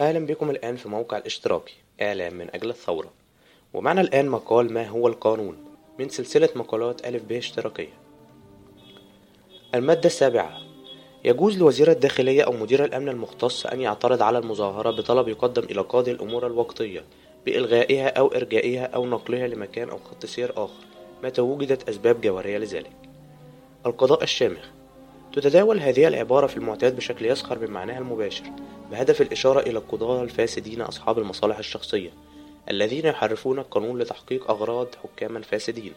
أهلا بكم الآن في موقع الاشتراكي إعلام من أجل الثورة. ومعنا الآن مقال ما هو القانون؟ من سلسلة مقالات ألف ب اشتراكية. المادة السابعة. يجوز لوزير الداخلية أو مدير الأمن المختص أن يعترض على المظاهرة بطلب يقدم إلى قاضي الأمور الوقتية بإلغائها أو إرجائها أو نقلها لمكان أو خط سير آخر متى وجدت أسباب جوهرية لذلك. القضاء الشامخ. تتداول هذه العبارة في المعتاد بشكل يسخر من معناها المباشر بهدف الإشارة إلى القضاة الفاسدين أصحاب المصالح الشخصية الذين يحرفون القانون لتحقيق أغراض حكاما فاسدين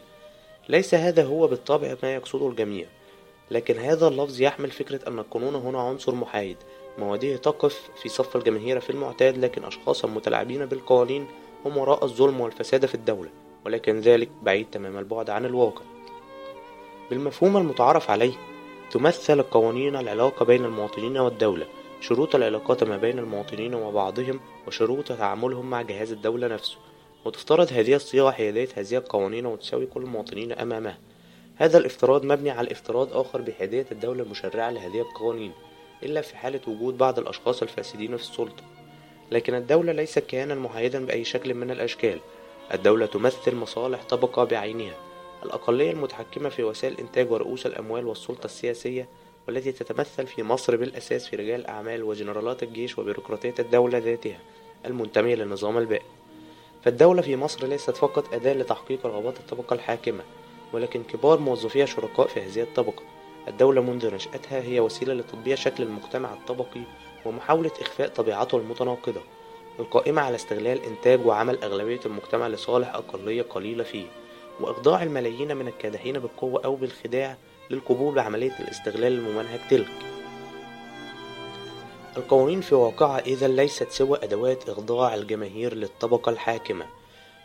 ليس هذا هو بالطبع ما يقصده الجميع لكن هذا اللفظ يحمل فكرة أن القانون هنا عنصر محايد مواده تقف في صف الجماهير في المعتاد لكن أشخاصا متلاعبين بالقوانين هم وراء الظلم والفساد في الدولة ولكن ذلك بعيد تمام البعد عن الواقع. بالمفهوم المتعارف عليه تمثل القوانين العلاقة بين المواطنين والدولة شروط العلاقات ما بين المواطنين وبعضهم وشروط تعاملهم مع جهاز الدولة نفسه. وتفترض هذه الصيغة حيادية هذه القوانين وتساوي كل المواطنين أمامها. هذا الافتراض مبني على افتراض آخر بحيادية الدولة المشرعة لهذه القوانين إلا في حالة وجود بعض الأشخاص الفاسدين في السلطة. لكن الدولة ليست كيانا محايدا بأي شكل من الأشكال. الدولة تمثل مصالح طبقة بعينها. الأقلية المتحكمة في وسائل الإنتاج ورؤوس الأموال والسلطة السياسية والتي تتمثل في مصر بالأساس في رجال الأعمال وجنرالات الجيش وبيروقراطية الدولة ذاتها المنتمية للنظام البائد فالدولة في مصر ليست فقط أداة لتحقيق رغبات الطبقة الحاكمة ولكن كبار موظفيها شركاء في هذه الطبقة. الدولة منذ نشأتها هي وسيلة لتطبيع شكل المجتمع الطبقي ومحاولة إخفاء طبيعته المتناقضة القائمة على استغلال إنتاج وعمل أغلبية المجتمع لصالح أقلية قليلة فيه. وإخضاع الملايين من الكادحين بالقوة أو بالخداع للقبول بعملية الاستغلال الممنهج تلك. القوانين في واقعها إذا ليست سوى أدوات إخضاع الجماهير للطبقة الحاكمة.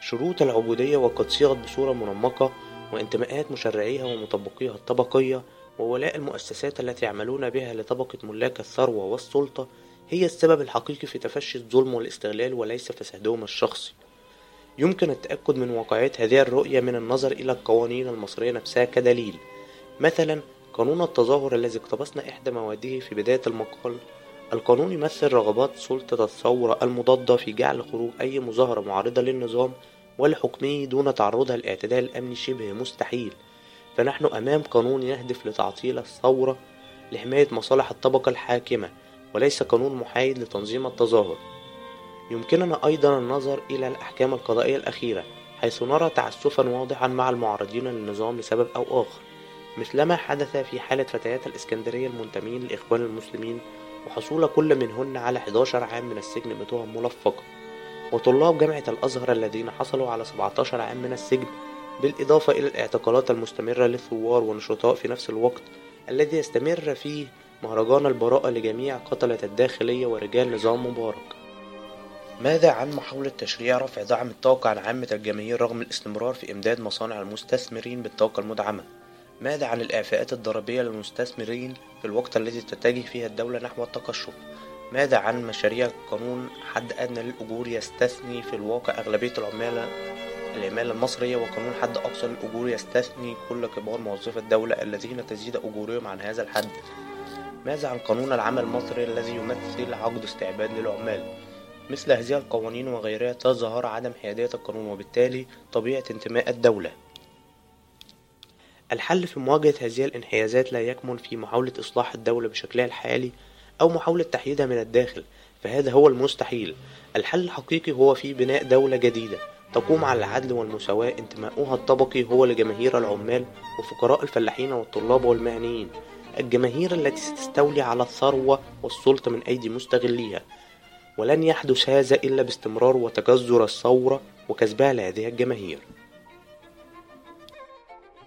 شروط العبودية وقد صيغت بصورة منمقة وانتماءات مشرعيها ومطبقيها الطبقية وولاء المؤسسات التي يعملون بها لطبقة ملاك الثروة والسلطة هي السبب الحقيقي في تفشي الظلم والاستغلال وليس فسادهم الشخصي. يمكن التأكد من واقعية هذه الرؤية من النظر إلى القوانين المصرية نفسها كدليل. مثلا قانون التظاهر الذي اقتبسنا إحدى مواده في بداية المقال القانون يمثل رغبات سلطة الثورة المضادة في جعل خروج أي مظاهرة معارضة للنظام ولحكمه دون تعرضها للاعتداء الأمني شبه مستحيل. فنحن أمام قانون يهدف لتعطيل الثورة لحماية مصالح الطبقة الحاكمة وليس قانون محايد لتنظيم التظاهر. يمكننا أيضا النظر إلى الأحكام القضائية الأخيرة حيث نرى تعسفا واضحا مع المعارضين للنظام لسبب أو آخر. مثلما حدث في حالة فتيات الإسكندرية المنتمين للإخوان المسلمين وحصول كل منهن على 11 عام من السجن بتهم ملفقة. وطلاب جامعة الأزهر الذين حصلوا على 17 عام من السجن بالإضافة إلى الاعتقالات المستمرة للثوار والنشطاء في نفس الوقت الذي يستمر فيه مهرجان البراءة لجميع قتلة الداخلية ورجال نظام مبارك. ماذا عن محاولة تشريع رفع دعم الطاقة عن عامة الجماهير رغم الاستمرار في إمداد مصانع المستثمرين بالطاقة المدعمة؟ ماذا عن الإعفاءات الضريبية للمستثمرين في الوقت الذي تتجه فيه الدولة نحو التقشف؟ ماذا عن مشاريع قانون حد أدنى للأجور يستثني في الواقع أغلبية العمالة العمالة المصرية وقانون حد أقصى للأجور يستثني كل كبار موظفي الدولة الذين تزيد أجورهم عن هذا الحد ماذا عن قانون العمل المصري الذي يمثل عقد استعباد للعمال مثل هذه القوانين وغيرها تظهر عدم حيادية القانون وبالتالي طبيعة انتماء الدولة. الحل في مواجهة هذه الانحيازات لا يكمن في محاولة إصلاح الدولة بشكلها الحالي أو محاولة تحييدها من الداخل فهذا هو المستحيل. الحل الحقيقي هو في بناء دولة جديدة تقوم على العدل والمساواة. انتماؤها الطبقي هو لجماهير العمال وفقراء الفلاحين والطلاب والمهنيين الجماهير التي ستستولي على الثروة والسلطة من أيدي مستغليها. ولن يحدث هذا إلا باستمرار وتجذر الثورة وكسبها لهذه الجماهير.